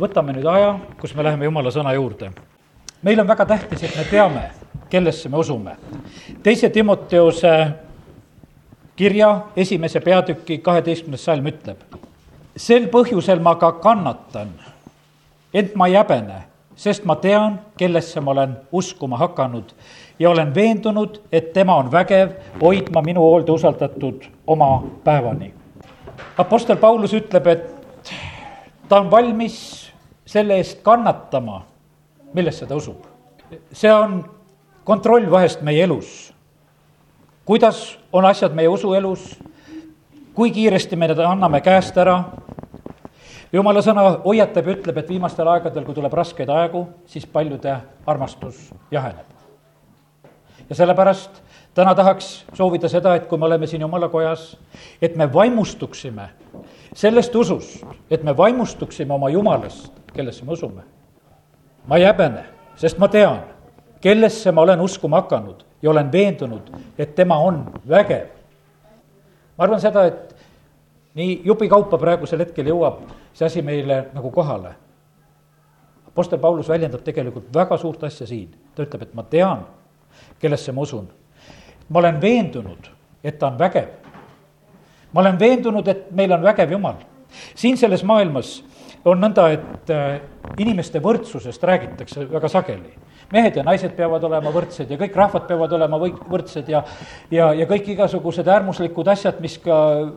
võtame nüüd aja, kus me läheme jumala sõna juurde. meil on väga tähtis, et me teame, kellesse me usume. teise Timoteuse kirja esimese peatüki kaheteistkümnes salm ütleb. sel põhjusel ma ka kannatan, ent ma ei häbene, sest ma tean, kellesse ma olen uskuma hakanud ja olen veendunud, et tema on vägev hoidma minu hoolde usaldatud oma päevani. Apostel Paulus ütleb, et ta on valmis selle eest kannatama, millesse ta usub. see on kontroll vahest meie elus. kuidas on asjad meie usuelus, kui kiiresti me need anname käest ära. jumala sõna hoiatab ja ütleb, et viimastel aegadel, kui tuleb raskeid aegu, siis paljude armastus jaheneb. ja sellepärast täna tahaks soovida seda, et kui me oleme siin jumala kojas, et me vaimustuksime sellest usust, et me vaimustuksime oma Jumalast, kellesse me usume. ma ei häbene, sest ma tean, kellesse ma olen uskuma hakanud ja olen veendunud, et tema on vägev. ma arvan seda, et nii jupikaupa praegusel hetkel jõuab see asi meile nagu kohale. Apostel Paulus väljendab tegelikult väga suurt asja siin, ta ütleb, et ma tean, kellesse ma usun. ma olen veendunud, et ta on vägev ma olen veendunud, et meil on vägev Jumal. siin selles maailmas on nõnda, et äh, inimeste võrdsusest räägitakse väga sageli. mehed ja naised peavad olema võrdsed ja kõik rahvad peavad olema või-, võrdsed ja ja, ja kõik igasugused äärmuslikud asjad, mis ka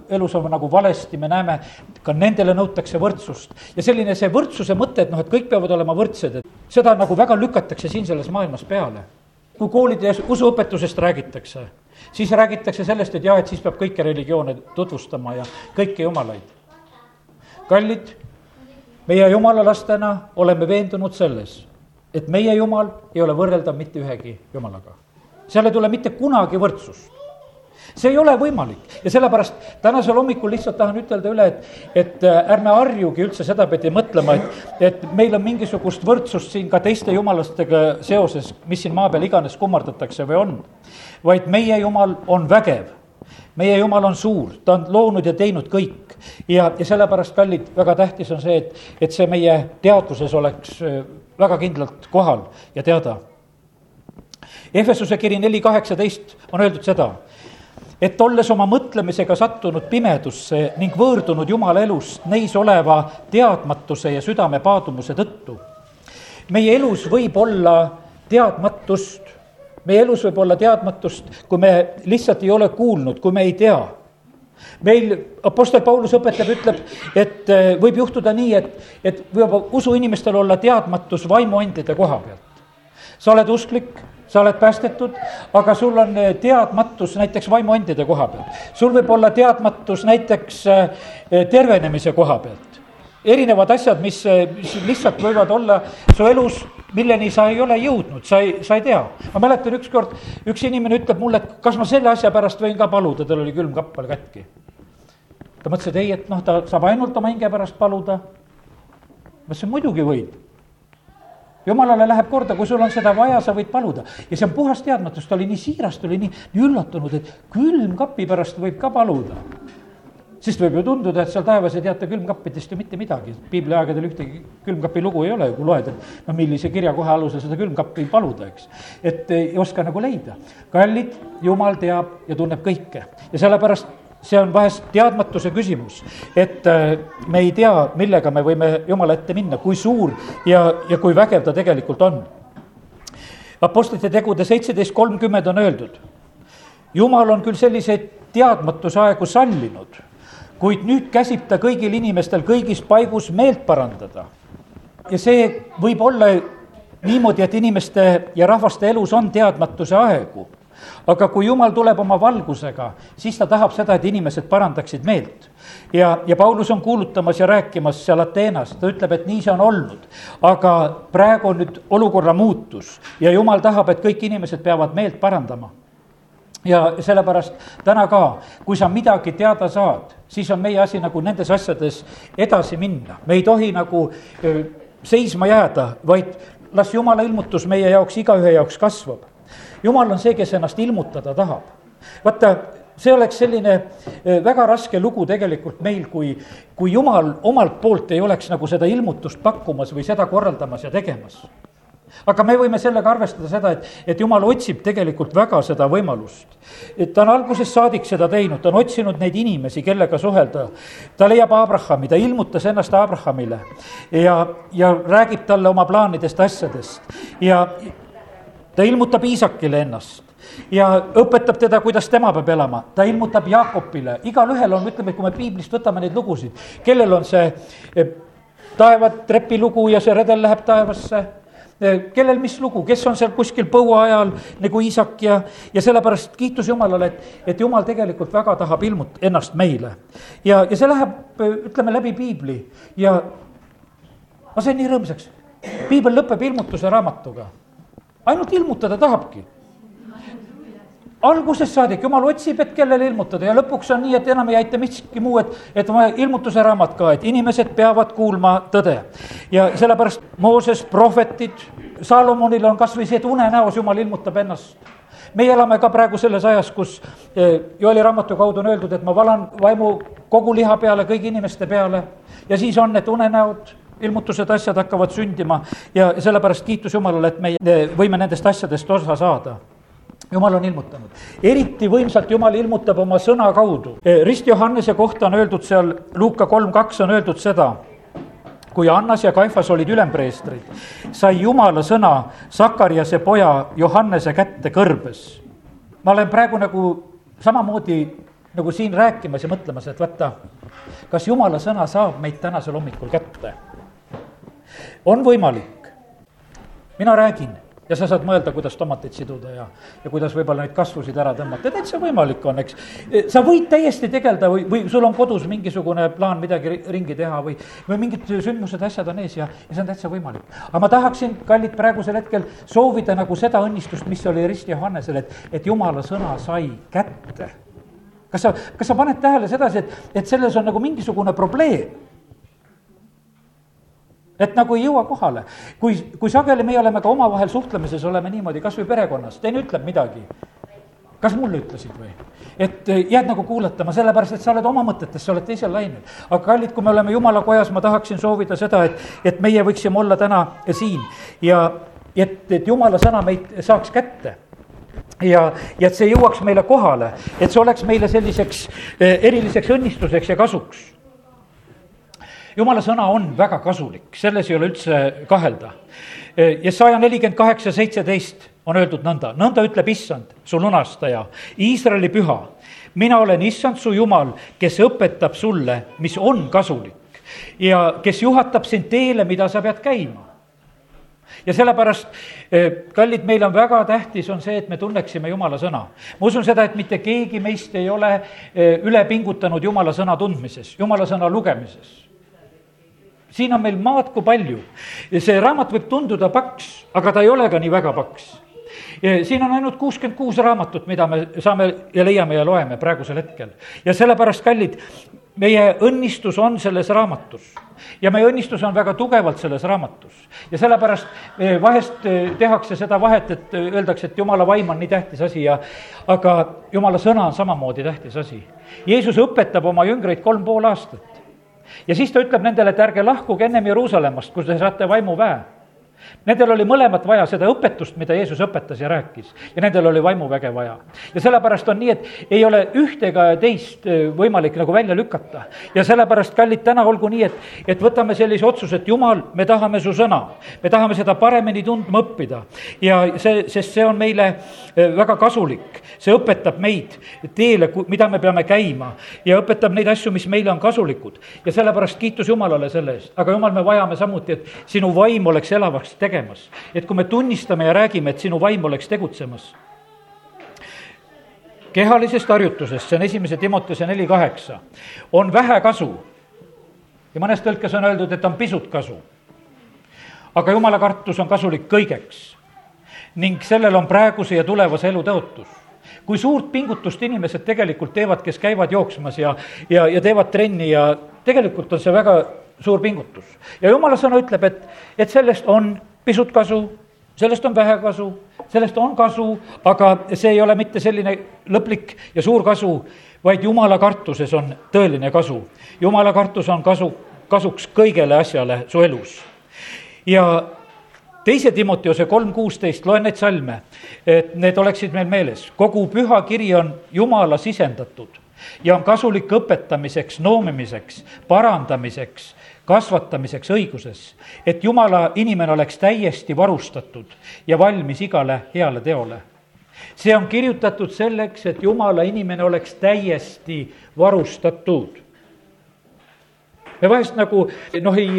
elus on nagu valesti, me näeme, ka nendele nõutakse võrdsust. ja selline see võrdsuse mõte, et noh, et kõik peavad olema võrdsed, et seda nagu väga lükatakse siin selles maailmas peale. kui koolides usuõpetusest räägitakse siis räägitakse sellest, et jah, et siis peab kõiki religioone tutvustama ja kõiki jumalaid. kallid, meie jumalalastena oleme veendunud selles, et meie jumal ei ole võrreldav mitte ühegi jumalaga. seal ei tule mitte kunagi võrdsust. See ei ole võimalik. Ja sellepärast tänasel hommikul lihtsalt tahan ütelda üle, et, et äh, ärme harjugi üldse sedapidi mõtlema, et, et meil on mingisugust võrdsust siin ka teiste jumalastega seoses, mis siin maa peal iganes kummardatakse või on. vaid meie jumal on vägev. Meie jumal on suur, ta on loonud ja teinud kõik ja, ja sellepärast, kallid, väga tähtis on see, et, et see meie teadvuses oleks äh, väga kindlalt kohal ja teada. Efesuse kiri neli kaheksateist on öeldud seda et olles oma mõtlemisega sattunud pimedusse ning võõrdunud Jumala elust neis oleva teadmatuse ja südame paadumuse tõttu. meie elus võib olla teadmatust, meie elus võib olla teadmatust, kui me lihtsalt ei ole kuulnud, kui me ei tea meil Apostel Paulus õpetab, ütleb, et eh, võib juhtuda nii, et, et võib usuinimestel olla teadmatus vaimuandide koha pealt. sa oled usklik, sa oled päästetud, aga sul on eh, teadmatus näiteks vaimuandide koha pealt. sul võib olla teadmatus näiteks eh, tervenemise koha pealt. erinevad asjad, mis, mis lihtsalt võivad olla su elus, milleni sa ei ole jõudnud, sa ei, sa ei tea. ma mäletan ükskord, üks inimene ütleb mulle, et kas ma selle asja pärast võin ka paluda, tal oli külmkapp veel katki. ta mõtles, et ei, et noh, ta saab ainult oma hinge pärast paluda. ma ütlesin, muidugi võid jumalale läheb korda, kui sul on seda vaja, sa võid paluda. ja see on puhas teadmatus, ta oli nii siiras, ta oli nii, nii üllatunud, et külmkapi pärast võib ka paluda. Sest võib ju tunduda, et seal taevas ei teata külmkappidest ju mitte midagi, piibliaegadel ühtegi külmkapi lugu ei ole ju, kui loed, et no millise kirjakoha alusel seda külmkappi paluda, eks. et ei oska nagu leida. kallid, jumal teab ja tunneb kõike ja sellepärast see on vahest teadmatuse küsimus, et äh, me ei tea, millega me võime Jumala ette minna, kui suur ja, ja kui vägev ta tegelikult on. Apostlite tegude seitseteist kolmkümmend on öeldud, Jumal on küll selliseid teadmatuse aegu sallinud, kuid nüüd käsib ta kõigil inimestel kõigis paigus meelt parandada. ja see võib olla niimoodi, et inimeste ja rahvaste elus on teadmatuse aegu aga kui jumal tuleb oma valgusega, siis ta tahab seda, et inimesed parandaksid meelt. ja, ja Paulus on kuulutamas ja rääkimas seal Ateenas, ta ütleb, et nii see on olnud. aga praegu on nüüd olukorra muutus ja jumal tahab, et kõik inimesed peavad meelt parandama ja sellepärast täna ka, kui sa midagi teada saad, siis on meie asi nagu nendes asjades edasi minna, me ei tohi nagu seisma jääda, vaid las jumala ilmutus meie jaoks, igaühe jaoks kasvab. Jumal on see, kes ennast ilmutada tahab. vaata, see oleks selline väga raske lugu tegelikult meil, kui, kui jumal omalt poolt ei oleks nagu seda ilmutust pakkumas või seda korraldamas ja tegemas aga me võime sellega arvestada seda, et, et jumal otsib tegelikult väga seda võimalust. et ta on algusest saadik seda teinud, ta on otsinud neid inimesi, kellega suhelda. ta leiab Abrahami, ta ilmutas ennast Abrahamile ja, ja räägib talle oma plaanidest, asjadest ja ta ilmutab Iisakile ennast ja õpetab teda, kuidas tema peab elama, ta ilmutab Jaakopile, igalühel on, ütleme, kui me piiblist võtame neid lugusid, kellel on see eh, taevatrepi lugu ja see redel läheb taevasse kellel mis lugu, kes on seal kuskil põua ajal nagu Iisak ja, ja sellepärast kiitus Jumalale, et, et Jumal tegelikult väga tahab ilmut-, ennast meile. ja, ja see läheb, ütleme, läbi piibli ja ma sain nii rõõmsaks. piibel lõpeb ilmutuse raamatuga. ainult ilmutada tahabki algusest saadik jumal otsib, et kellele ilmutada ja lõpuks on nii, et enam ei aita miski muu, et, et on vaja ilmutuse raamat ka, et inimesed peavad kuulma tõde. ja sellepärast Mooses, prohvetid, Saalomonil on kasvõi see, et unenäos jumal ilmutab ennast. Meie elame ka praegu selles ajas, kus eh, Joeli raamatu kaudu on öeldud, et ma valan vaimu kogu liha peale, kõigi inimeste peale. Ja siis on need unenäod ilmutused, asjad hakkavad sündima. Ja sellepärast kiitus Jumalale, et meie eh, võime nendest asjadest osa saada jumal on ilmutanud, eriti võimsalt Jumal ilmutab oma sõna kaudu. Rist Johannese kohta on öeldud seal, Luuka kolm kaks on öeldud seda, kui Annas ja Kaifas olid ülempreestrid, sai Jumala sõna Sakariase poja Johannese kätte kõrbes. ma olen praegu nagu samamoodi nagu siin rääkimas ja mõtlemas, et vaata, kas Jumala sõna saab meid tänasel hommikul kätte? on võimalik. mina räägin ja sa saad mõelda, kuidas tomateid siduda ja, ja kuidas võib-olla neid kasvusid ära tõmmata, täitsa võimalik on, eks. sa võid täiesti tegeleda või, või sul on kodus mingisugune plaan midagi ringi teha või, või mingid sündmused, asjad on ees ja, ja see on täitsa võimalik. aga ma tahaksin, kallid, praegusel hetkel soovida nagu seda õnnistust, mis oli Rist Johannesel, et, et jumala sõna sai kätte. kas sa, kas sa paned tähele sedasi, et, et selles on nagu mingisugune probleem? Et nagu ei jõua kohale. kui, kui sageli meie oleme ka omavahel suhtlemises, oleme niimoodi, kas või perekonnas, teine ütleb midagi. kas mulle ütlesid või? et eh, jääd nagu kuulatama, sellepärast et sa oled oma mõtetes, sa oled teisel lainel. aga kallid, kui me oleme jumala kojas, ma tahaksin soovida seda, et, et meie võiksime olla täna siin ja et, et jumala sõna meid saaks kätte ja, ja et see jõuaks meile kohale, et see oleks meile selliseks eh, eriliseks õnnistuseks ja kasuks jumala sõna on väga kasulik, selles ei ole üldse kahelda. Jesaja nelikümmend kaheksa, seitseteist on öeldud nõnda, nõnda ütleb issand, su lunastaja, Iisraeli püha. mina olen issand su jumal, kes õpetab sulle, mis on kasulik ja kes juhatab sind teele, mida sa pead käima ja sellepärast, eh, kallid, meil on väga tähtis, on see, et me tunneksime Jumala sõna. ma usun seda, et mitte keegi meist ei ole eh, üle pingutanud Jumala sõna tundmises, Jumala sõna lugemises siin on meil maad kui palju. see raamat võib tunduda paks, aga ta ei ole ka nii väga paks. siin on ainult kuuskümmend kuus raamatut, mida me saame ja leiame ja loeme praegusel hetkel. ja sellepärast, kallid, meie õnnistus on selles raamatus ja meie õnnistus on väga tugevalt selles raamatus. ja sellepärast eh, vahest eh, tehakse seda vahet, et eh, öeldakse, et jumala vaim on nii tähtis asi ja aga jumala sõna on samamoodi tähtis asi. Jeesus õpetab oma jüngreid kolm pool aastat ja siis ta ütleb nendele, et ärge lahkuge ennem Jeruusalemmast, kus te saate vaimuväe Nendel oli mõlemat vaja, seda õpetust, mida Jeesus õpetas ja rääkis ja nendel oli vaimuväge vaja. ja sellepärast on nii, et ei ole ühte ega teist äh, võimalik nagu välja lükata. ja sellepärast, kallid, täna olgu nii, et, et võtame sellise otsuse, et jumal, me tahame su sõna. me tahame seda paremini tundma õppida ja see, sest see on meile äh, väga kasulik. see õpetab meid teele, mida me peame käima ja õpetab neid asju, mis meile on kasulikud. ja sellepärast kiitus Jumalale selle eest, aga Jumal, me vajame samuti, et sinu vaim oleks elavaks tegemas tegemas. et kui me tunnistame ja räägime, et sinu vaim oleks tegutsemas. kehalisest harjutusest, see on esimese Timotuse neli kaheksa, on vähe kasu. ja mõnes tõlkes on öeldud, et on pisut kasu. aga jumala kartus on kasulik kõigeks. ning sellel on praeguse ja tulevase elu tõotus kui suurt pingutust inimesed tegelikult teevad, kes käivad jooksmas ja, ja, ja teevad trenni ja tegelikult on see väga suur pingutus. ja jumala sõna ütleb, et, et sellest on pisut kasu sellest on vähe kasu, sellest on kasu, aga see ei ole mitte selline lõplik ja suur kasu, vaid jumala kartuses on tõeline kasu. jumala kartus on kasu, kasuks kõigele asjale su elus. ja teise Timoteuse kolm kuusteist, loen neid salme, et need oleksid meil meeles. kogu püha kiri on jumala sisendatud ja on kasulik õpetamiseks, noomimiseks, parandamiseks, kasvatamiseks õiguses, et jumala inimene oleks täiesti varustatud ja valmis igale heale teole. see on kirjutatud selleks, et jumala inimene oleks täiesti varustatud. me vahest nagu noh, ei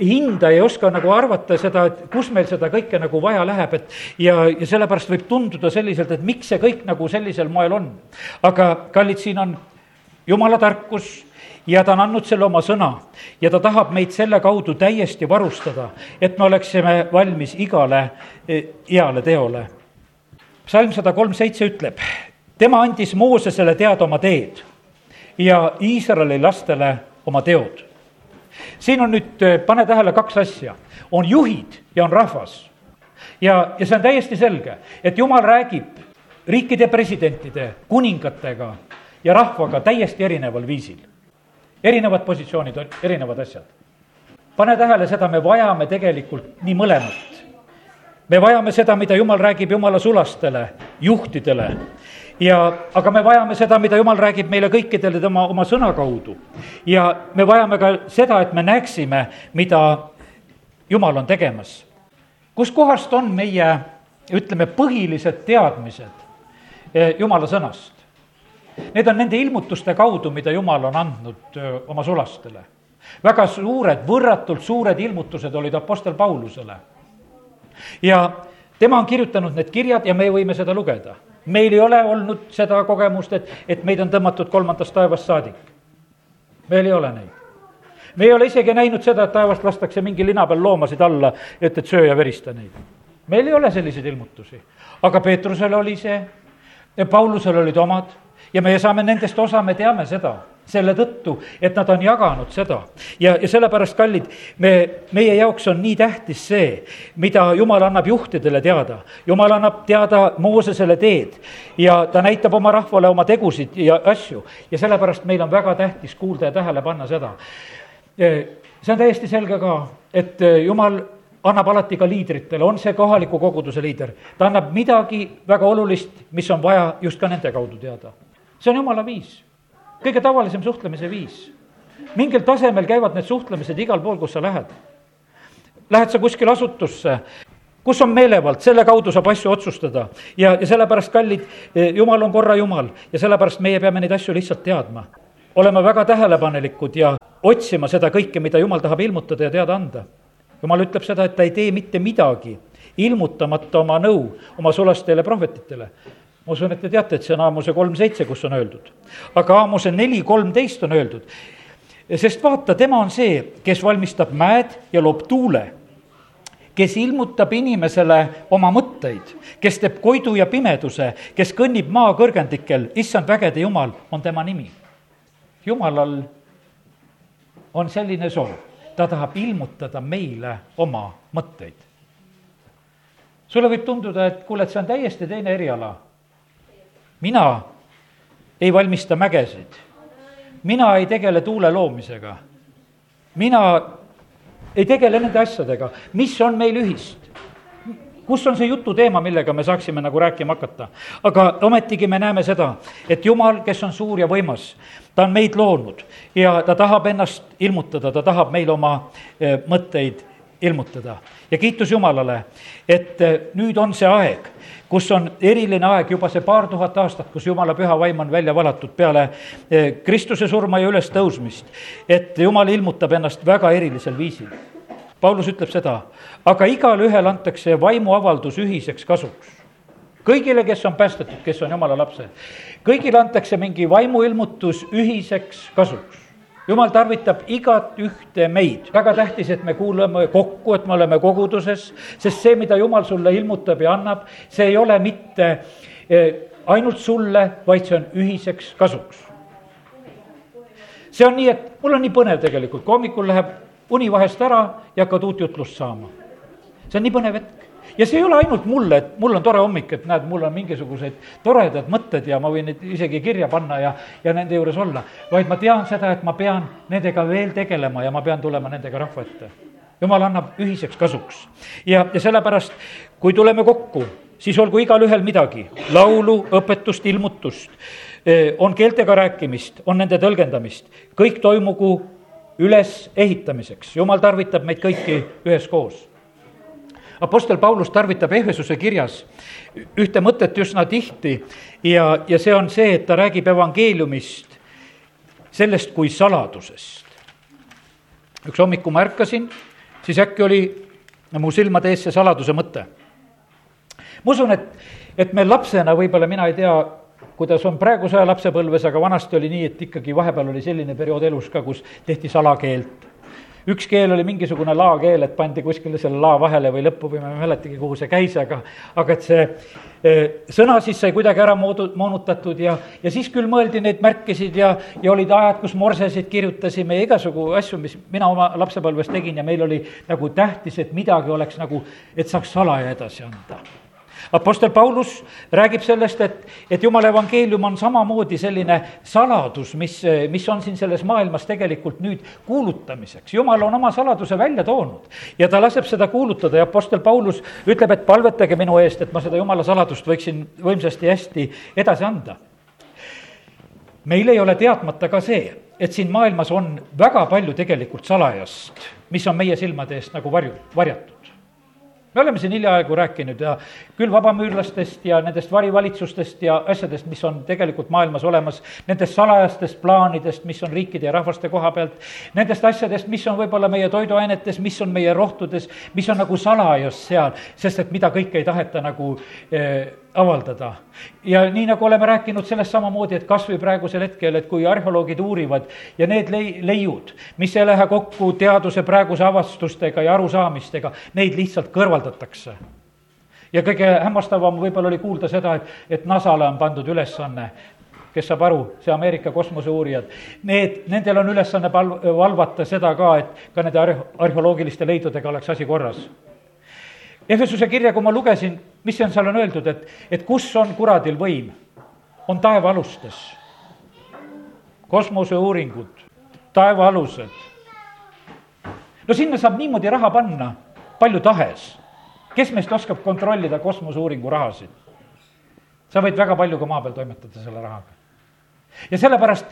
hinda ei oska nagu arvata seda, et kus meil seda kõike nagu vaja läheb, et ja, ja sellepärast võib tunduda selliselt, et miks see kõik nagu sellisel moel on. aga kallid, siin on jumala tarkus ja ta on andnud selle oma sõna ja ta tahab meid selle kaudu täiesti varustada, et me oleksime valmis igale eh, heale teole. psalm sada kolm seitse ütleb, tema andis Moosesele teada oma teed ja Iisraeli lastele oma teod. Siin on nüüd, eh, pane tähele, kaks asja, on juhid ja on rahvas. ja, ja see on täiesti selge, et jumal räägib riikide presidentide, kuningatega ja rahvaga täiesti erineval viisil erinevad positsioonid, erinevad asjad. pane tähele, seda me vajame tegelikult nii mõlemat. me vajame seda, mida jumal räägib jumala sulastele, juhtidele ja, aga me vajame seda, mida jumal räägib meile kõikidele tema oma sõna kaudu. ja me vajame ka seda, et me näeksime, mida jumal on tegemas. kuskohast on meie, ütleme, põhilised teadmised eh, jumala sõnast? Need on nende ilmutuste kaudu, mida Jumal on andnud oma sulastele. väga suured, võrratult suured ilmutused olid Apostel Paulusele. ja tema on kirjutanud need kirjad ja me võime seda lugeda. Meil ei ole olnud seda kogemust, et, et meid on tõmmatud kolmandast taevast saadik. meil ei ole neid. me ei ole isegi näinud seda, et taevast lastakse mingi lina peal loomasid alla, et, et söö ja verista neid. meil ei ole selliseid ilmutusi. aga Peetrusel oli see, Paulusel olid omad ja me saame nendest osa, me teame seda selle tõttu, et nad on jaganud seda. ja, ja sellepärast, kallid, me, meie jaoks on nii tähtis see, mida Jumal annab juhtidele teada. Jumal annab teada Moosesele teed ja ta näitab oma rahvale oma tegusid ja asju. ja sellepärast meil on väga tähtis kuulda ja tähele panna seda. see on täiesti selge ka, et Jumal annab alati ka liidritele, on see kohaliku koguduse liider, ta annab midagi väga olulist, mis on vaja just ka nende kaudu teada see on jumala viis, kõige tavalisem suhtlemise viis. mingil tasemel käivad need suhtlemised igal pool, kus sa lähed. Lähed sa kuskile asutusse, kus on meelevald, selle kaudu saab asju otsustada ja, ja sellepärast, kallid, jumal on korra jumal ja sellepärast meie peame neid asju lihtsalt teadma. olema väga tähelepanelikud ja otsima seda kõike, mida jumal tahab ilmutada ja teada anda. jumal ütleb seda, et ta ei tee mitte midagi ilmutamata oma nõu oma sulastele prohvetitele ma usun, et te teate, et see on Aamuse kolm seitse, kus on öeldud. aga Aamuse neli kolmteist on öeldud, sest vaata, tema on see, kes valmistab mäed ja loob tuule, kes ilmutab inimesele oma mõtteid, kes teeb koidu ja pimeduse, kes kõnnib maa kõrgendikel, issand vägede jumal on tema nimi. jumalal on selline soov, ta tahab ilmutada meile oma mõtteid. sulle võib tunduda, et kuule, et see on täiesti teine eriala mina ei valmista mägesid. mina ei tegele tuule loomisega. mina ei tegele nende asjadega, mis on meil ühist kus on see jututeema, millega me saaksime nagu rääkima hakata? aga ometigi me näeme seda, et Jumal, kes on suur ja võimas, ta on meid loonud ja ta tahab ennast ilmutada, ta tahab meil oma eh, mõtteid ilmutada. ja kiitus Jumalale, et eh, nüüd on see aeg, kus on eriline aeg, juba see paar tuhat aastat, kus Jumala püha vaim on välja valatud peale eh, Kristuse surma ja ülestõusmist. et Jumal ilmutab ennast väga erilisel viisil. Paulus ütleb seda, aga igalühel antakse vaimuavaldus ühiseks kasuks kõigile, kes on päästetud, kes on jumala lapsed, kõigile antakse mingi vaimuilmutus ühiseks kasuks jumal tarvitab igat ühte meid. väga tähtis, et me kuulame kokku, et me oleme koguduses, sest see, mida jumal sulle ilmutab ja annab, see ei ole mitte eh, ainult sulle, vaid see on ühiseks kasuks. see on nii, et mul on nii põnev tegelikult, kui hommikul läheb uni vahest ära ja hakkad uut jutlust saama. see on nii põnev hetk ja see ei ole ainult mulle, et mul on tore hommik, et näed, mul on mingisuguseid toredad mõtted ja ma võin neid isegi kirja panna ja, ja nende juures olla, vaid ma tean seda, et ma pean nendega veel tegelema ja ma pean tulema nendega rahva ette. jumal annab ühiseks kasuks. Ja, ja sellepärast, kui tuleme kokku, siis olgu igalühel midagi, laulu, õpetust, ilmutust, on keeltega rääkimist, on nende tõlgendamist, kõik toimugu ülesehitamiseks, jumal tarvitab meid kõiki üheskoos Apostel Paulus tarvitab Ehvesuse kirjas ühte mõtet üsna tihti ja, ja see on see, et ta räägib evangeeliumist, sellest kui saladusest. üks hommik, kui ma ärkasin, siis äkki oli mu silmade ees see saladuse mõte. ma usun, et, et me lapsena võib-olla, mina ei tea, kuidas on praeguse aja lapsepõlves, aga vanasti oli nii, et ikkagi vahepeal oli selline periood elus ka, kus tehti salakeelt üks keel oli mingisugune laakeel, et pandi kuskile selle laa vahele või lõppu või ma ei mäletagi, kuhu see käis, aga, aga et see e, sõna siis sai kuidagi ära moodu-, moonutatud ja, ja siis küll mõeldi neid märkisid ja, ja olid ajad, kus morsesid kirjutasime ja igasugu asju, mis mina oma lapsepõlves tegin ja meil oli nagu tähtis, et midagi oleks nagu, et saaks salaja edasi anda Apostel Paulus räägib sellest, et, et jumala evangeelium on samamoodi selline saladus, mis, mis on siin selles maailmas tegelikult nüüd kuulutamiseks. jumal on oma saladuse välja toonud ja ta laseb seda kuulutada ja Apostel Paulus ütleb, et palvetage minu eest, et ma seda jumala saladust võiksin võimsasti hästi edasi anda. meil ei ole teadmata ka see, et siin maailmas on väga palju tegelikult salajast, mis on meie silmade eest nagu varju, varjatud me oleme siin hiljaaegu rääkinud ja küll vabamüürlastest ja nendest varivalitsustest ja asjadest, mis on tegelikult maailmas olemas, nendest salajastest plaanidest, mis on riikide ja rahvaste koha pealt, nendest asjadest, mis on võib-olla meie toiduainetes, mis on meie rohtudes, mis on nagu salajas seal, sest et mida kõike ei taheta nagu eh, avaldada. ja nii, nagu oleme rääkinud sellest samamoodi, et kas või praegusel hetkel, et kui arheoloogid uurivad ja need lei-, leiud, mis ei lähe kokku teaduse praeguse avastustega ja arusaamistega, neid lihtsalt kõrvaldatakse. ja kõige hämmastavam võib-olla oli kuulda seda, et, et NASA-le on pandud ülesanne kes saab aru, see Ameerika kosmoseuurijad, need, nendel on ülesanne pal-, valvata seda ka, et ka nende arhe-, arheoloogiliste leidudega oleks asi korras Efesuse kirja, kui ma lugesin, mis seal, seal on öeldud, et, et kus on kuradil võim, on taevaalustes. kosmoseuuringud, taevaalused. no sinna saab niimoodi raha panna, palju tahes. kes meist oskab kontrollida kosmoseuuringu rahasid? sa võid väga palju ka maa peal toimetada selle rahaga. ja sellepärast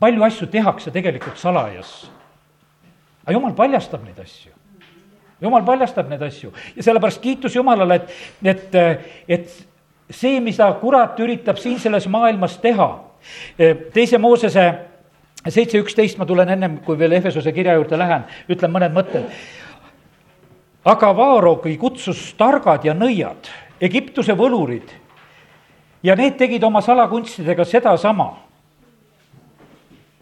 palju asju tehakse tegelikult salajas. aga jumal paljastab neid asju jumal paljastab neid asju ja sellepärast kiitus Jumalale, et, et, et see, mida kurat üritab siin selles maailmas teha, teise Moosese seitse üksteist, ma tulen ennem, kui veel Efesose kirja juurde lähen, ütlen mõned mõtted. aga Vaarogi kutsus targad ja nõiad, Egiptuse võlurid ja need tegid oma salakunstidega sedasama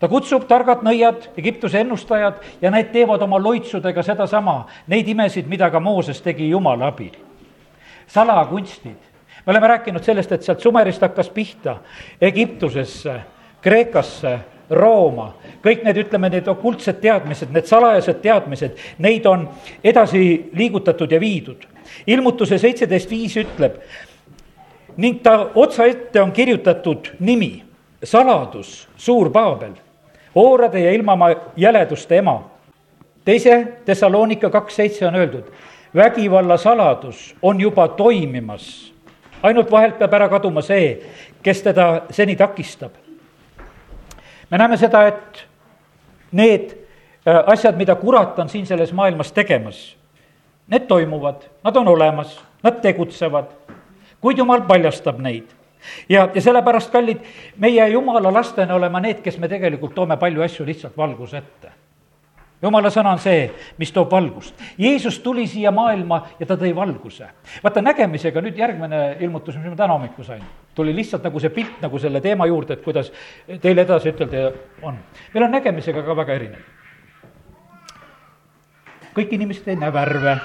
ta kutsub targad nõiad, Egiptuse ennustajad ja need teevad oma loitsudega sedasama, neid imesid, mida ka Mooses tegi Jumala abil. salakunstid, me oleme rääkinud sellest, et sealt Sumerist hakkas pihta Egiptusesse, Kreekasse, Rooma, kõik need, ütleme, need okultsed teadmised, need salajased teadmised, neid on edasi liigutatud ja viidud. ilmutuse seitseteist viis ütleb ning ta otsaette on kirjutatud nimi, saladus, suur Paabel oorade ja ilmamaa jäleduste ema. teise Thessalonika kaks seitse on öeldud, vägivalla saladus on juba toimimas. ainult vahelt peab ära kaduma see, kes teda seni takistab. me näeme seda, et need äh, asjad, mida kurat on siin selles maailmas tegemas, need toimuvad, nad on olemas, nad tegutsevad, kuid jumal paljastab neid ja, ja sellepärast, kallid, meie jumala lastena oleme need, kes me tegelikult toome palju asju lihtsalt valguse ette jumala sõna on see, mis toob valgust. Jeesus tuli siia maailma ja ta tõi valguse. vaata, nägemisega nüüd järgmine ilmutus, mis ma täna hommikul sain, tuli lihtsalt nagu see pilt nagu selle teema juurde, et kuidas teile edasi ütelda on. meil on nägemisega ka väga erinev. kõik inimesed ei näe värve.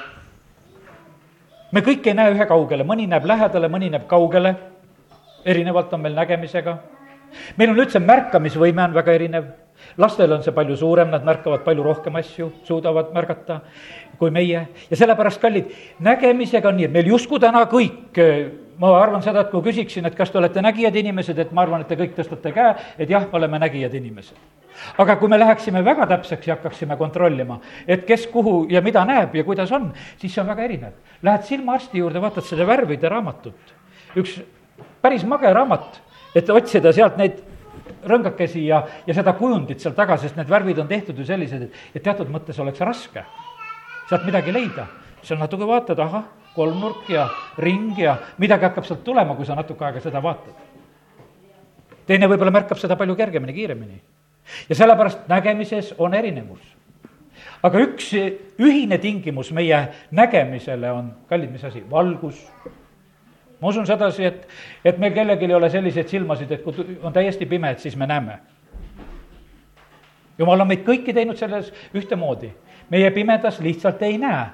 me kõik ei näe ühekaugele, mõni näeb lähedale, mõni näeb kaugele erinevalt on meil nägemisega. meil on üldse märkamisvõime on väga erinev. lastel on see palju suurem, nad märkavad palju rohkem asju, suudavad märgata kui meie ja sellepärast, kallid, nägemisega on nii, et meil justkui täna kõik ma arvan seda, et kui küsiksin, et kas te olete nägijad inimesed, et ma arvan, et te kõik tõstate käe, et jah, me oleme nägijad inimesed. aga kui me läheksime väga täpseks ja hakkaksime kontrollima, et kes kuhu ja mida näeb ja kuidas on, siis see on väga erinev. Lähed silmaarsti juurde, vaatad seda värvide raamatut, üks päris mage raamat, et otsida sealt neid rõngakesi ja, ja seda kujundit seal taga, sest need värvid on tehtud ju sellised, et, et teatud mõttes oleks raske sealt midagi leida. seal natuke vaatad, ahah, kolmnurk ja ring ja midagi hakkab sealt tulema, kui sa natuke aega seda vaatad. teine võib-olla märkab seda palju kergemini, kiiremini. ja sellepärast nägemises on erinevus. aga üks ühine tingimus meie nägemisele on, kallid, mis asi, valgus ma usun sedasi, et, et meil kellelgi ei ole selliseid silmasid, et kui on täiesti pime, et siis me näeme. jumal on meid kõiki teinud selles ühtemoodi meie pimedas lihtsalt ei näe.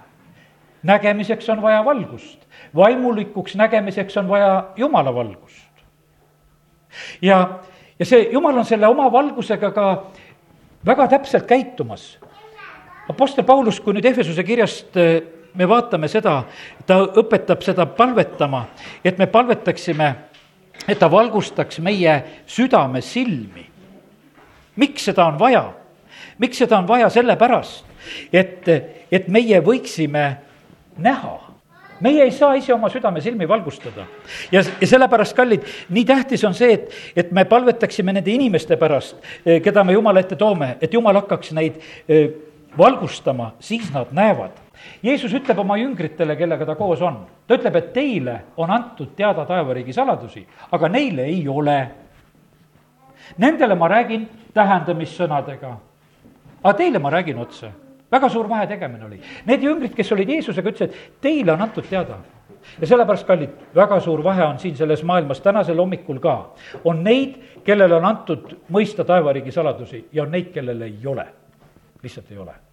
nägemiseks on vaja valgust, vaimulikuks nägemiseks on vaja jumala valgust. ja, ja see jumal on selle oma valgusega ka väga täpselt käitumas. Apostel Paulus, kui nüüd Ehvesuse kirjast eh, me vaatame seda, ta õpetab seda palvetama, et me palvetaksime, et ta valgustaks meie südame silmi. miks seda on vaja? miks seda on vaja, sellepärast, et, et meie võiksime näha meie ei saa ise oma südame silmi valgustada. ja, ja sellepärast, kallid, nii tähtis on see, et, et me palvetaksime nende inimeste pärast, eh, keda me Jumala ette toome, et Jumal hakkaks neid eh, valgustama, siis nad näevad. Jeesus ütleb oma jüngritele, kellega ta koos on, ta ütleb, et teile on antud teada taevariigi saladusi, aga neile ei ole. Nendele ma räägin tähendamissõnadega, aga teile ma räägin otse väga suur vahetegemine oli. Need jüngrid, kes olid Jeesusega, ütlesid, teile on antud teada. ja sellepärast, kallid, väga suur vahe on siin selles maailmas tänasel hommikul ka. on neid, kellele on antud mõista taevariigi saladusi ja on neid, kellel ei ole. lihtsalt ei ole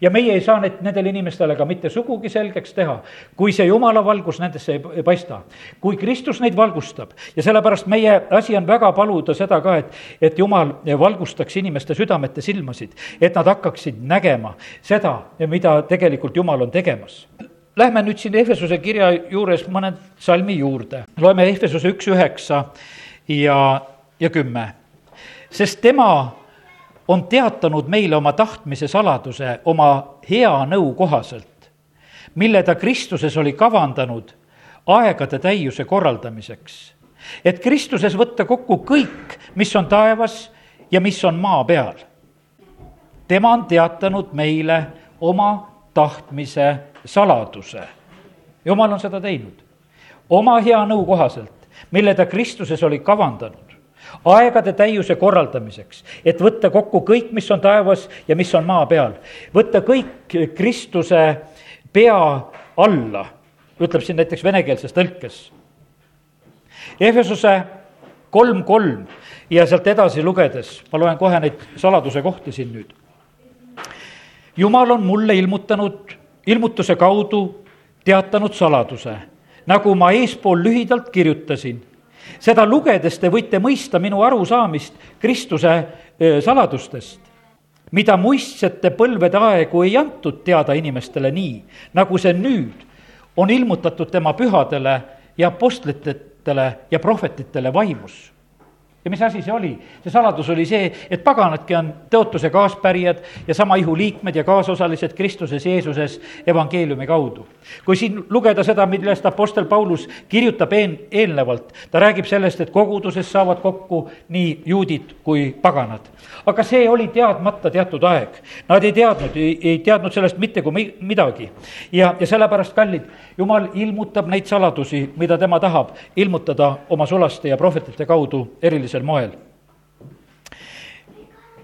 ja meie ei saa neid, nendele inimestele ka mitte sugugi selgeks teha, kui see jumala valgus nendesse ei, paista. kui Kristus neid valgustab ja sellepärast meie asi on väga paluda seda ka, et, et jumal valgustaks inimeste südamete silmasid, et nad hakkaksid nägema seda, mida tegelikult jumal on tegemas. Lähme nüüd siin Ehvesuse kirja juures mõne salmi juurde, loeme Ehvesuse üks üheksa ja, ja kümme. sest tema on teatanud meile oma tahtmise saladuse oma hea nõu kohaselt, mille ta Kristuses oli kavandanud aegade täiuse korraldamiseks. et Kristuses võtta kokku kõik, mis on taevas ja mis on maa peal. tema on teatanud meile oma tahtmise saladuse. jumal on seda teinud oma hea nõu kohaselt, mille ta Kristuses oli kavandanud aegade täiuse korraldamiseks, et võtta kokku kõik, mis on taevas ja mis on maa peal. võtta kõik Kristuse pea alla, ütleb siin näiteks venekeelses tõlkes. Ehvesuse kolm, kolm ja sealt edasi lugedes, ma loen kohe neid saladuse kohti siin nüüd. jumal on mulle ilmutanud, ilmutuse kaudu teatanud saladuse, nagu ma eespool lühidalt kirjutasin seda lugedes te võite mõista minu arusaamist Kristuse saladustest, mida muistsete põlvede aegu ei antud teada inimestele nii, nagu see nüüd on ilmutatud tema pühadele ja apostlitele ja prohvetitele vaimus ja mis asi see oli? see saladus oli see, et paganadki on tõotuse kaaspärijad ja sama ihu liikmed ja kaasosalised Kristuses Jeesuses evangeeliumi kaudu. kui siin lugeda seda, millest Apostel Paulus kirjutab een-, eelnevalt, ta räägib sellest, et koguduses saavad kokku nii juudid kui paganad. aga see oli teadmata teatud aeg. Nad ei teadnud, ei teadnud sellest mitte kui midagi. ja, ja sellepärast, kallid, jumal ilmutab neid saladusi, mida tema tahab ilmutada oma sulaste ja prohvetite kaudu eriliselt sellisel moel.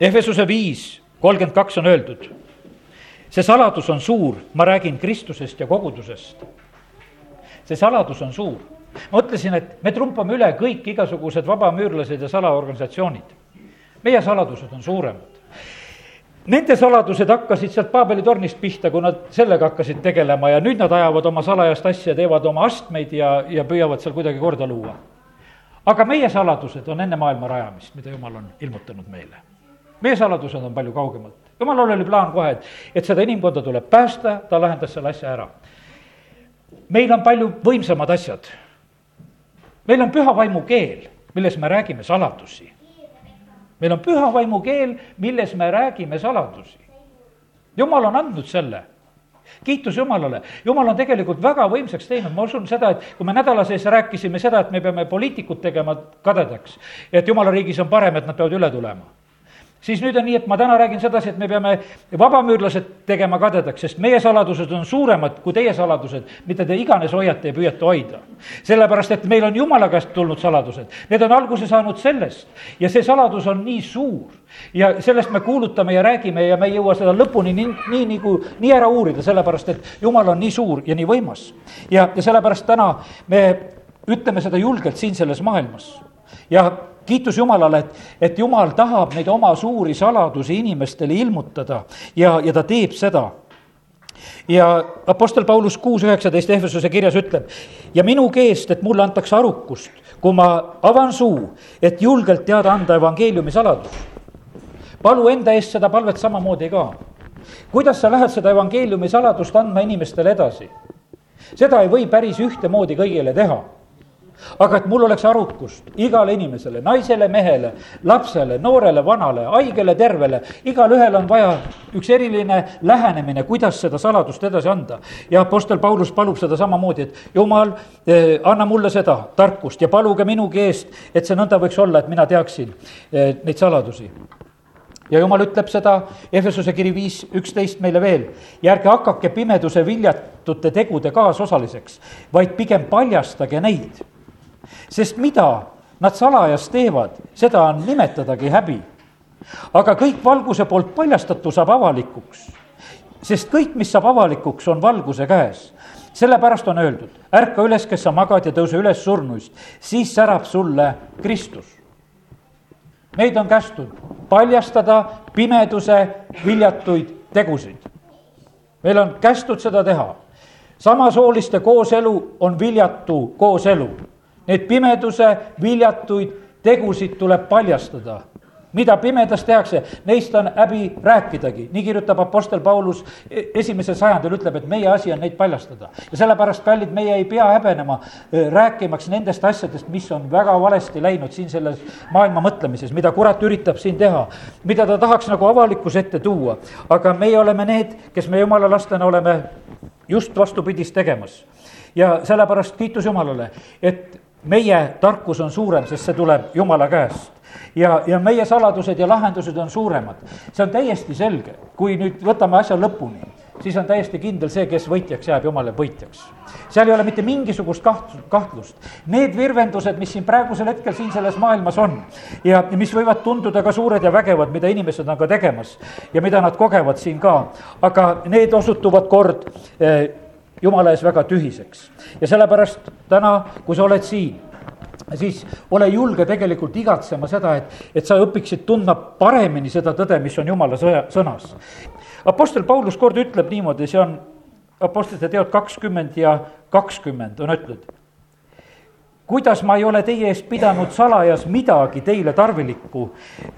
Ehvesuse viis kolmkümmend kaks on öeldud, see saladus on suur, ma räägin Kristusest ja kogudusest. see saladus on suur. ma mõtlesin, et me trumpame üle kõik igasugused vabamüürlased ja salaorganisatsioonid. meie saladused on suuremad. Nende saladused hakkasid sealt Paabeli tornist pihta, kui nad sellega hakkasid tegelema ja nüüd nad ajavad oma salajast asja, teevad oma astmeid ja, ja püüavad seal kuidagi korda luua aga meie saladused on enne maailma rajamist, mida jumal on ilmutanud meile. meie saladused on palju kaugemalt. jumalal oli plaan kohe, et, et seda inimkonda tuleb päästa, ta lahendas selle asja ära. meil on palju võimsamad asjad. meil on püha vaimu keel, milles me räägime saladusi. meil on püha vaimu keel, milles me räägime saladusi. jumal on andnud selle kiitus Jumalale, Jumal on tegelikult väga võimsaks teinud, ma usun seda, et kui me nädala sees rääkisime seda, et me peame poliitikud tegema kadedaks, et Jumala riigis on parem, et nad peavad üle tulema siis nüüd on nii, et ma täna räägin sedasi, et me peame vabamüürlased tegema kadedaks, sest meie saladused on suuremad kui teie saladused, mida te iganes hoiate ja püüate hoida. sellepärast, et meil on Jumala käest tulnud saladused, need on alguse saanud sellest ja see saladus on nii suur ja sellest me kuulutame ja räägime ja me ei jõua seda lõpuni nii, nii nagu, nii ära uurida, sellepärast et Jumal on nii suur ja nii võimas. ja, ja sellepärast täna me ütleme seda julgelt siin selles maailmas ja kiitus Jumalale, et, et Jumal tahab neid oma suuri saladusi inimestele ilmutada ja, ja ta teeb seda ja Apostel Paulus kuus üheksateist Ehvesuse kirjas ütleb ja minu keest, et mulle antakse arukust, kui ma avan suu, et julgelt teada anda evangeeliumi saladus. palu enda eest seda palvet samamoodi ka. kuidas sa lähed seda evangeeliumi saladust andma inimestele edasi? seda ei või päris ühtemoodi kõigile teha aga et mul oleks arukust igale inimesele, naisele, mehele, lapsele, noorele, vanale, haigele, tervele, igalühel on vaja üks eriline lähenemine, kuidas seda saladust edasi anda. ja Apostel Paulus palub seda samamoodi, et jumal eh,, anna mulle seda tarkust ja paluge minugi eest, et see nõnda võiks olla, et mina teaksin eh, neid saladusi ja jumal ütleb seda, Efesuse kiri viis üksteist meile veel, ja ärge hakake pimeduse viljatute tegude kaasosaliseks, vaid pigem paljastage neid sest mida nad salajas teevad, seda on nimetadagi häbi. aga kõik valguse poolt paljastatu saab avalikuks, sest kõik, mis saab avalikuks, on valguse käes sellepärast on öeldud, ärka üles, kes sa magad ja tõuse üles surnuist, siis särab sulle Kristus. meid on kästud paljastada pimeduse viljatuid tegusid. meil on kästud seda teha. samasooliste kooselu on viljatu kooselu Neid pimeduse viljatuid tegusid tuleb paljastada. mida pimedas tehakse, neist on häbi rääkidagi, nii kirjutab Apostel Paulus e-, esimesel sajandil, ütleb, et meie asi on neid paljastada. ja sellepärast, kallid, meie ei pea häbenema e, rääkimaks nendest asjadest, mis on väga valesti läinud siin selles maailma mõtlemises, mida kurat üritab siin teha, mida ta tahaks nagu avalikkuse ette tuua. aga meie oleme need, kes me jumala lastena oleme just vastupidist tegemas ja sellepärast kiitus Jumalale, et meie tarkus on suurem, sest see tuleb Jumala käest. ja, ja meie saladused ja lahendused on suuremad. see on täiesti selge, kui nüüd võtame asja lõpuni, siis on täiesti kindel see, kes võitjaks jääb, Jumala võitjaks. seal ei ole mitte mingisugust kaht-, kahtlust. Need virvendused, mis siin praegusel hetkel siin selles maailmas on ja, mis võivad tunduda ka suured ja vägevad, mida inimesed on ka tegemas ja mida nad kogevad siin ka, aga need osutuvad kord eh, jumala ees väga tühiseks. ja sellepärast täna, kui sa oled siin, siis ole julge tegelikult igatsema seda, et, et sa õpiksid tundma paremini seda tõde, mis on jumala sõja, sõnas. Apostel Paulus kord ütleb niimoodi, see on Apostlite teod kakskümmend ja kakskümmend on öeldud. kuidas ma ei ole teie eest pidanud salajas midagi teile tarvilikku,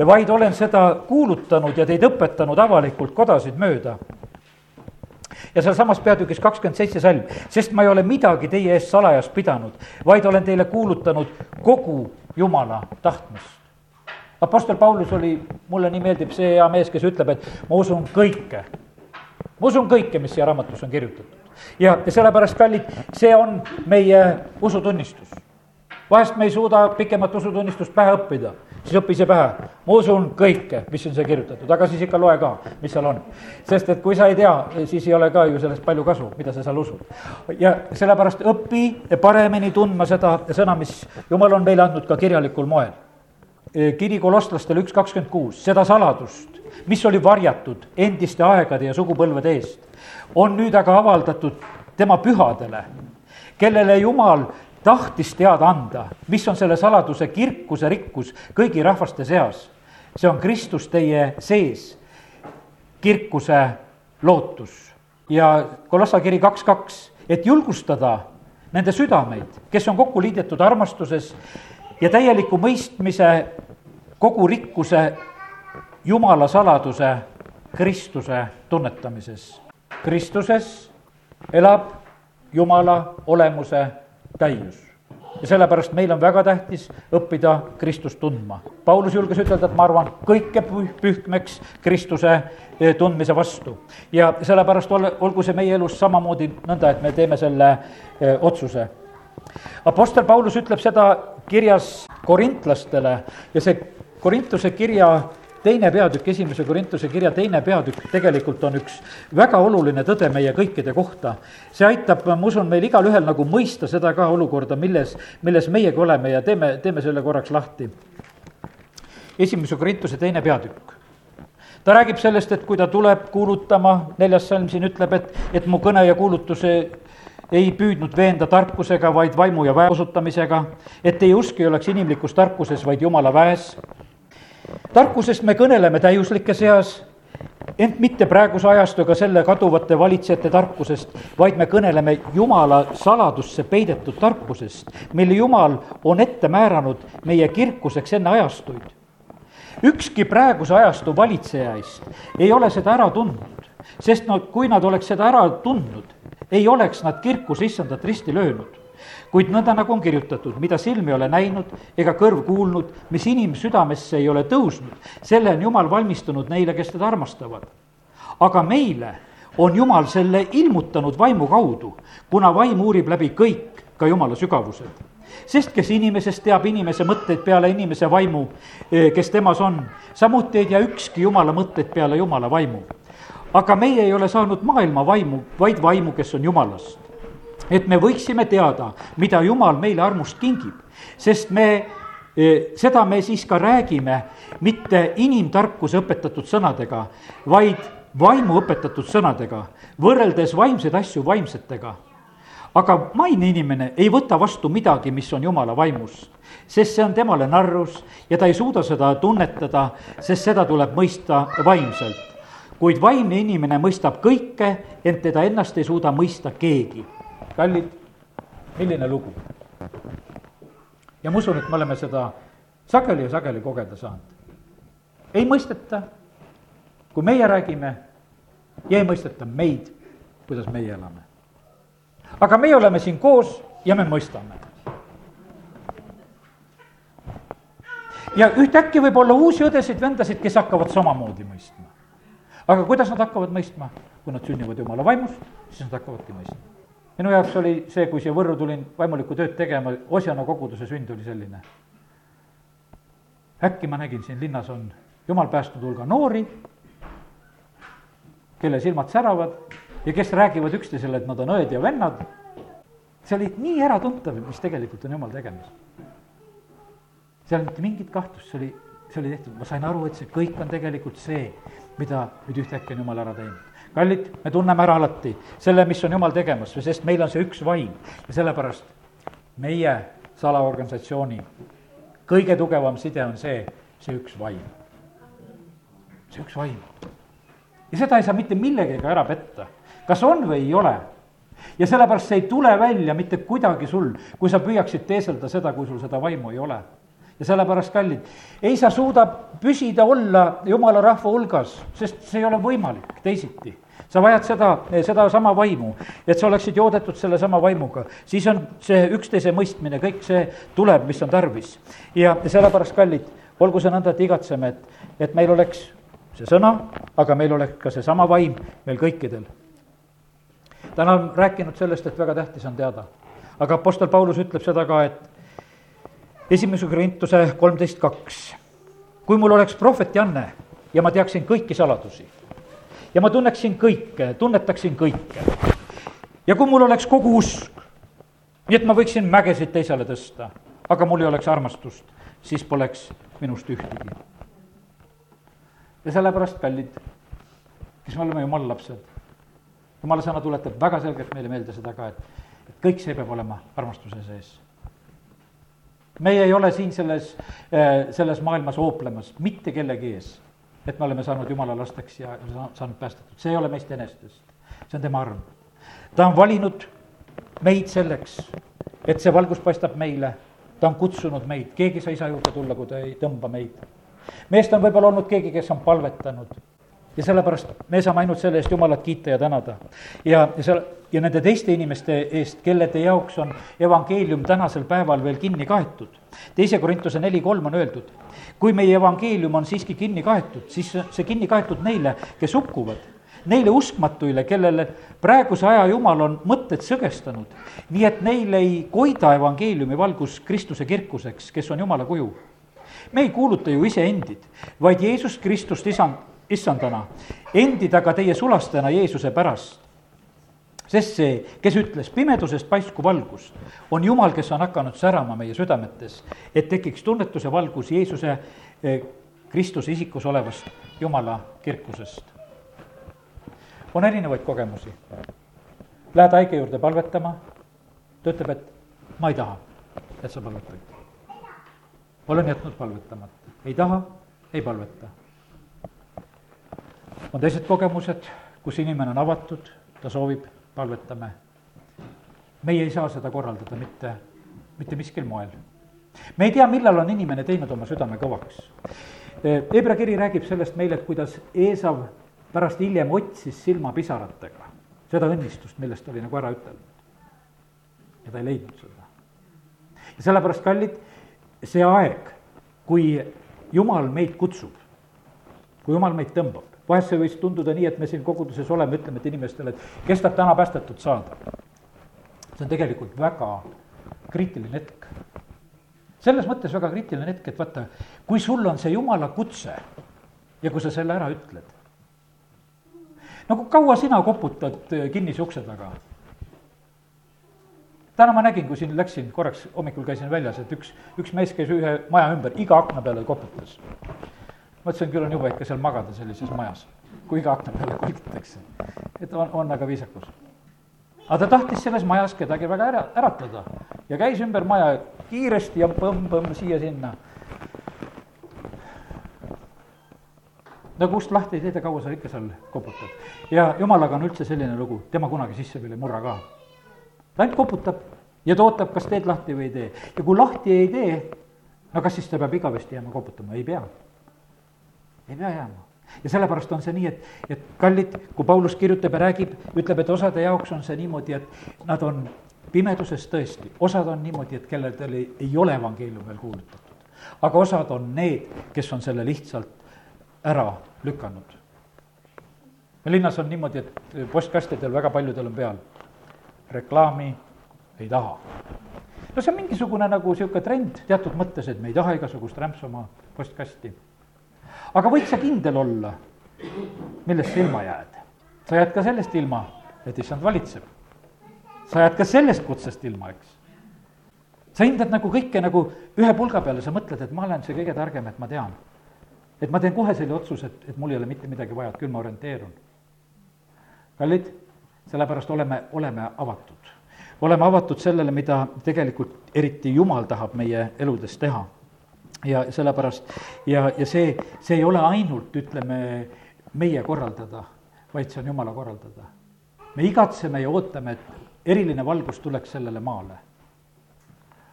vaid olen seda kuulutanud ja teid õpetanud avalikult kodasid mööda ja sealsamas peatükis kakskümmend seitse salm, sest ma ei ole midagi teie eest salajas pidanud, vaid olen teile kuulutanud kogu Jumala tahtmist. Apostel Paulus oli, mulle nii meeldib see hea mees, kes ütleb, et ma usun kõike. ma usun kõike, mis siia raamatus on kirjutatud. ja, ja sellepärast, kallid, see on meie usutunnistus. vahest me ei suuda pikemat usutunnistust pähe õppida siis õpi see pähe. ma usun kõike, mis on siia kirjutatud, aga siis ikka loe ka, mis seal on. sest et kui sa ei tea, siis ei ole ka ju sellest palju kasu, mida sa seal usud. ja sellepärast õpi paremini tundma seda sõna, mis jumal on meile andnud ka kirjalikul moel. kiri kolostlastele üks kakskümmend kuus, seda saladust, mis oli varjatud endiste aegade ja sugupõlvede eest, on nüüd aga avaldatud tema pühadele, kellele Jumal tahtis teada anda, mis on selle saladuse kirkuse rikkus kõigi rahvaste seas. see on Kristus teie sees, kirkuse lootus. ja Kolossa kiri kaks, kaks, et julgustada nende südameid, kes on kokku liidetud armastuses ja täieliku mõistmise kogu rikkuse jumala saladuse Kristuse tunnetamises. Kristuses elab jumala olemuse täius ja sellepärast meil on väga tähtis õppida Kristust tundma. Paulus julges ütelda, et ma arvan kõike pühkmeks Kristuse eh, tundmise vastu. ja sellepärast ole, olgu see meie elus samamoodi nõnda, et me teeme selle eh, otsuse. Apostel Paulus ütleb seda kirjas korintlastele ja see Korintuse kirja teine peatükk, esimese Korintuse kirja teine peatükk tegelikult on üks väga oluline tõde meie kõikide kohta. see aitab, ma usun, meil igalühel nagu mõista seda ka olukorda, milles, milles meiegi oleme ja teeme, teeme selle korraks lahti. esimese Korintuse teine peatükk ta räägib sellest, et kui ta tuleb kuulutama, neljas salm siin ütleb, et, et mu kõne ja kuulutus ei püüdnud veenda tarkusega, vaid vaimu ja väe osutamisega, et teie usk ei oleks inimlikus tarkuses, vaid jumala väes tarkusest me kõneleme täiuslike seas, ent mitte praeguse ajastuga selle kaduvate valitsejate tarkusest, vaid me kõneleme Jumala saladusse peidetud tarkusest, mille Jumal on ette määranud meie kirkuseks enne ajastuid. ükski praeguse ajastu valitsejaist ei ole seda ära tundnud, sest no kui nad oleks seda ära tundnud, ei oleks nad kirkuse issandat risti löönud kuid nõnda, nagu on kirjutatud, mida silm ei ole näinud ega kõrv kuulnud, mis inimsüdamesse ei ole tõusnud, selle on Jumal valmistunud neile, kes teda armastavad. aga meile on Jumal selle ilmutanud vaimu kaudu, kuna vaim uurib läbi kõik, ka Jumala sügavused. sest kes inimesest teab inimese mõtteid peale inimese vaimu, eh, kes temas on, samuti ei tea ükski Jumala mõtteid peale Jumala vaimu. aga meie ei ole saanud maailma vaimu, vaid vaimu, kes on Jumalast et me võiksime teada, mida Jumal meile armust kingib, sest me e, seda me siis ka räägime mitte inimtarkuse õpetatud sõnadega, vaid vaimu õpetatud sõnadega, võrreldes vaimseid asju vaimsetega. aga maine inimene ei võta vastu midagi, mis on jumala vaimust, sest see on temale narrus ja ta ei suuda seda tunnetada, sest seda tuleb mõista vaimselt. kuid vaimne inimene mõistab kõike, ent teda ennast ei suuda mõista keegi kallid, milline lugu. ja ma usun, et me oleme seda sageli ja sageli kogeda saanud. ei mõisteta, kui meie räägime ja ei mõisteta meid, kuidas meie elame. aga meie oleme siin koos ja me mõistame. ja ühtäkki võib olla uusi õdesid-vendasid, kes hakkavad samamoodi mõistma. aga kuidas nad hakkavad mõistma, kui nad sünnivad jumala vaimus, siis nad hakkavadki mõistma minu jaoks oli see, kui siia Võrru tulin vaimulikku tööd tegema, Osjana koguduse sünd oli selline. äkki ma nägin, siin linnas on jumal päästnud hulga noori, kelle silmad säravad ja kes räägivad üksteisele, et nad on õed ja vennad. see oli nii äratuntav, mis tegelikult on jumal tegemas. seal mitte mingit kahtlust, see oli, see oli tehtud, ma sain aru, et see kõik on tegelikult see, mida nüüd ühtäkki on jumal ära teinud kallid, me tunneme ära alati selle, mis on jumal tegemas, sest meil on see üks vaim ja sellepärast meie salaorganisatsiooni kõige tugevam side on see, see üks vaim. see üks vaim. ja seda ei saa mitte millegagi ära petta, kas on või ei ole. ja sellepärast see ei tule välja mitte kuidagi sul, kui sa püüaksid teeselda seda, kui sul seda vaimu ei ole ja sellepärast, kallid, ei sa suuda püsida, olla jumala rahva hulgas, sest see ei ole võimalik teisiti sa vajad seda, sedasama vaimu, et sa oleksid joodetud sellesama vaimuga, siis on see üksteise mõistmine, kõik see tuleb, mis on tarvis. ja sellepärast, kallid, olgu see nõnda, et igatseme, et, et meil oleks see sõna, aga meil oleks ka seesama vaim meil kõikidel. täna olen rääkinud sellest, et väga tähtis on teada, aga Apostel Paulus ütleb seda ka, et esimese Korintuse kolmteist kaks. kui mul oleks prohveti anne ja ma teaksin kõiki saladusi ja ma tunneksin kõike, tunnetaksin kõike. ja kui mul oleks kogu usk, nii et ma võiksin mägesid teisele tõsta, aga mul ei oleks armastust, siis poleks minust ühtegi. ja sellepärast, kallid, kes me oleme jumala lapsed, jumala sõna tuletab väga selgelt meile meelde seda ka, et, et kõik see peab olema armastuse sees meie ei ole siin selles, eh, selles maailmas hooplemas mitte kellegi ees et me oleme saanud jumala lasteks ja saanud päästetud, see ei ole meist enestest, see on tema arm. ta on valinud meid selleks, et see valgus paistab meile, ta on kutsunud meid, keegi ei saa juurde tulla, kui ta ei tõmba meid. meest on võib-olla olnud keegi, kes on palvetanud ja sellepärast me saame ainult selle eest Jumalat kiita ja tänada. ja, ja seal, ja nende teiste inimeste eest, kellede jaoks on evangeelium tänasel päeval veel kinni kaetud. teise Korintuse neli kolm on öeldud, kui meie evangeelium on siiski kinni kaetud, siis see kinni kaetud neile, kes hukkuvad neile uskmatuile, kellele praeguse aja jumal on mõtted sõgestanud, nii et neil ei koida evangeeliumi valgus Kristuse kirkuseks, kes on Jumala kuju. me ei kuuluta ju iseendid, vaid Jeesus Kristust isand, issandana, endid aga teie sulastajana Jeesuse pärast. sest see, kes ütles pimedusest paistku valgus, on Jumal, kes on hakanud särama meie südametes, et tekiks tunnetuse valgus Jeesuse eh, Kristuse isikus olevast Jumala kirkusest. on erinevaid kogemusi. Lähed haige juurde palvetama, ta ütleb, et ma ei taha, et sa palvetad. olen jätnud palvetamata, ei taha, ei palveta on teised kogemused, kus inimene on avatud, ta soovib, palvetame. meie ei saa seda korraldada mitte, mitte miskil moel. me ei tea, millal on inimene teinud oma südame kõvaks. Hebra kiri räägib sellest meile, et kuidas Eesav pärast hiljem otsis silmapisaratega seda õnnistust, millest oli nagu ära ütelnud. ja ta ei leidnud seda. ja sellepärast, kallid, see aeg, kui Jumal meid kutsub, kui Jumal meid tõmbab, vahest see võis tunduda nii, et me siin koguduses oleme, ütleme, et inimestele, et kes tahab täna päästetud saada. see on tegelikult väga kriitiline hetk. selles mõttes väga kriitiline hetk, et vaata, kui sul on see jumala kutse ja kui sa selle ära ütled. nagu kaua sina koputad äh, kinnise ukse taga? täna ma nägin, kui siin läksin, korraks hommikul käisin väljas, et üks, üks mees käis ühe maja ümber, iga akna peale koputas mõtlesin, küll on jube ikka seal magada sellises majas, kui iga akna peale kolgitakse. et on, on aga viisakus. aga ta tahtis selles majas kedagi väga ära, äratada ja käis ümber maja kiiresti ja põmm-põmm siia-sinna. nagu ust lahti ei tee, kaua sa ikka seal koputad. ja jumalaga on üldse selline lugu, tema kunagi sisse veel ei murra ka. ta ainult koputab ja ta ootab, kas teed lahti või ei tee ja kui lahti ei tee, no kas siis ta peab igavesti jääma koputama, ei pea ei pea jääma. ja sellepärast on see nii, et, et kallid, kui Paulus kirjutab ja räägib, ütleb, et osade jaoks on see niimoodi, et nad on pimeduses tõesti, osad on niimoodi, et kellel ei, ei ole evangeelium veel kuulutatud. aga osad on need, kes on selle lihtsalt ära lükanud. linnas on niimoodi, et postkastidel väga paljudel on peal reklaami ei taha. no see on mingisugune nagu niisugune trend teatud mõttes, et me ei taha igasugust rämpsu oma postkasti aga võid sa kindel olla, millest sa ilma jääd. sa jääd ka sellest ilma, et issand valitseb. sa jääd ka sellest kutsest ilma, eks. sa hindad nagu kõike nagu ühe pulga peale, sa mõtled, et ma olen see kõige targem, et ma tean. et ma teen kohe selle otsuse, et, et mul ei ole mitte midagi vaja, et küll ma orienteerun. kallid, sellepärast oleme, oleme avatud. oleme avatud sellele, mida tegelikult eriti Jumal tahab meie eludes teha ja sellepärast ja, ja see, see ei ole ainult, ütleme, meie korraldada, vaid see on Jumala korraldada. me igatseme ja ootame, et eriline valgus tuleks sellele maale.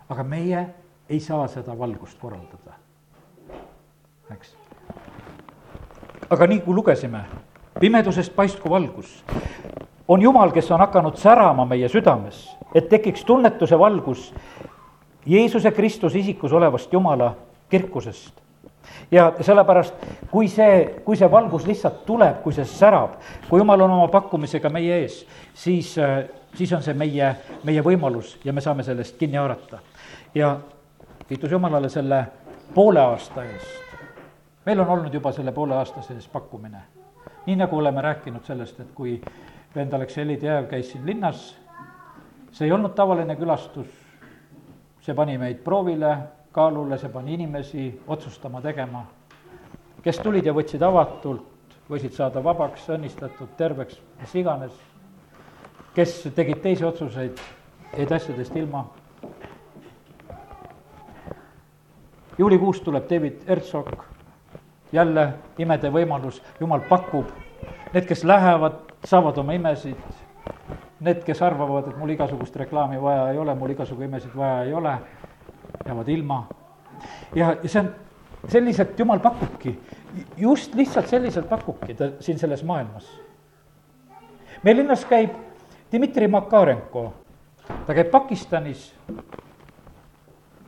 aga meie ei saa seda valgust korraldada, eks. aga nii, kui lugesime, pimedusest paistku valgus, on Jumal, kes on hakanud särama meie südames, et tekiks tunnetuse valgus Jeesuse Kristuse isikus olevast Jumala kirkusest. ja sellepärast, kui see, kui see valgus lihtsalt tuleb, kui see särab, kui jumal on oma pakkumisega meie ees, siis, siis on see meie, meie võimalus ja me saame sellest kinni haarata. ja kiitus Jumalale selle poole aasta eest. meil on olnud juba selle poole aasta sees pakkumine. nii nagu oleme rääkinud sellest, et kui vend Aleksei Tejev käis siin linnas, see ei olnud tavaline külastus, see pani meid proovile, kaalule, see pani inimesi otsustama, tegema. kes tulid ja võtsid avatult, võisid saada vabaks, õnnistatud, terveks, mis iganes. kes tegid teisi otsuseid, jäid asjadest ilma. juulikuus tuleb David Herzog, jälle imede võimalus, jumal pakub. Need, kes lähevad, saavad oma imesid. Need, kes arvavad, et mul igasugust reklaami vaja ei ole, mul igasugu imesid vaja ei ole jäävad ilma. ja, ja see on selliselt Jumal pakubki, just lihtsalt selliselt pakubki ta siin selles maailmas. meil linnas käib Dmitri Makarenko, ta käib Pakistanis,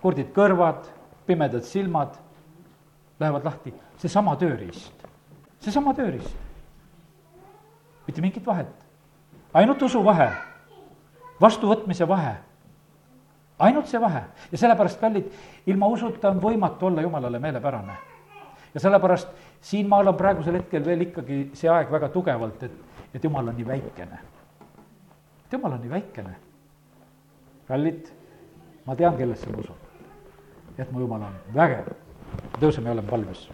kurdid kõrvad, pimedad silmad, lähevad lahti, seesama tööriist, seesama tööriist. mitte mingit vahet, ainult usu vahe, vastuvõtmise vahe ainult see vahe ja sellepärast, kallid, ilma usuta on võimatu olla jumalale meelepärane. ja sellepärast siin ma olen praegusel hetkel veel ikkagi see aeg väga tugevalt, et, et jumal on nii väikene. et jumal on nii väikene. kallid, ma tean, kellesse ma usun. et mu jumal on vägev. tõuseme ja oleme palves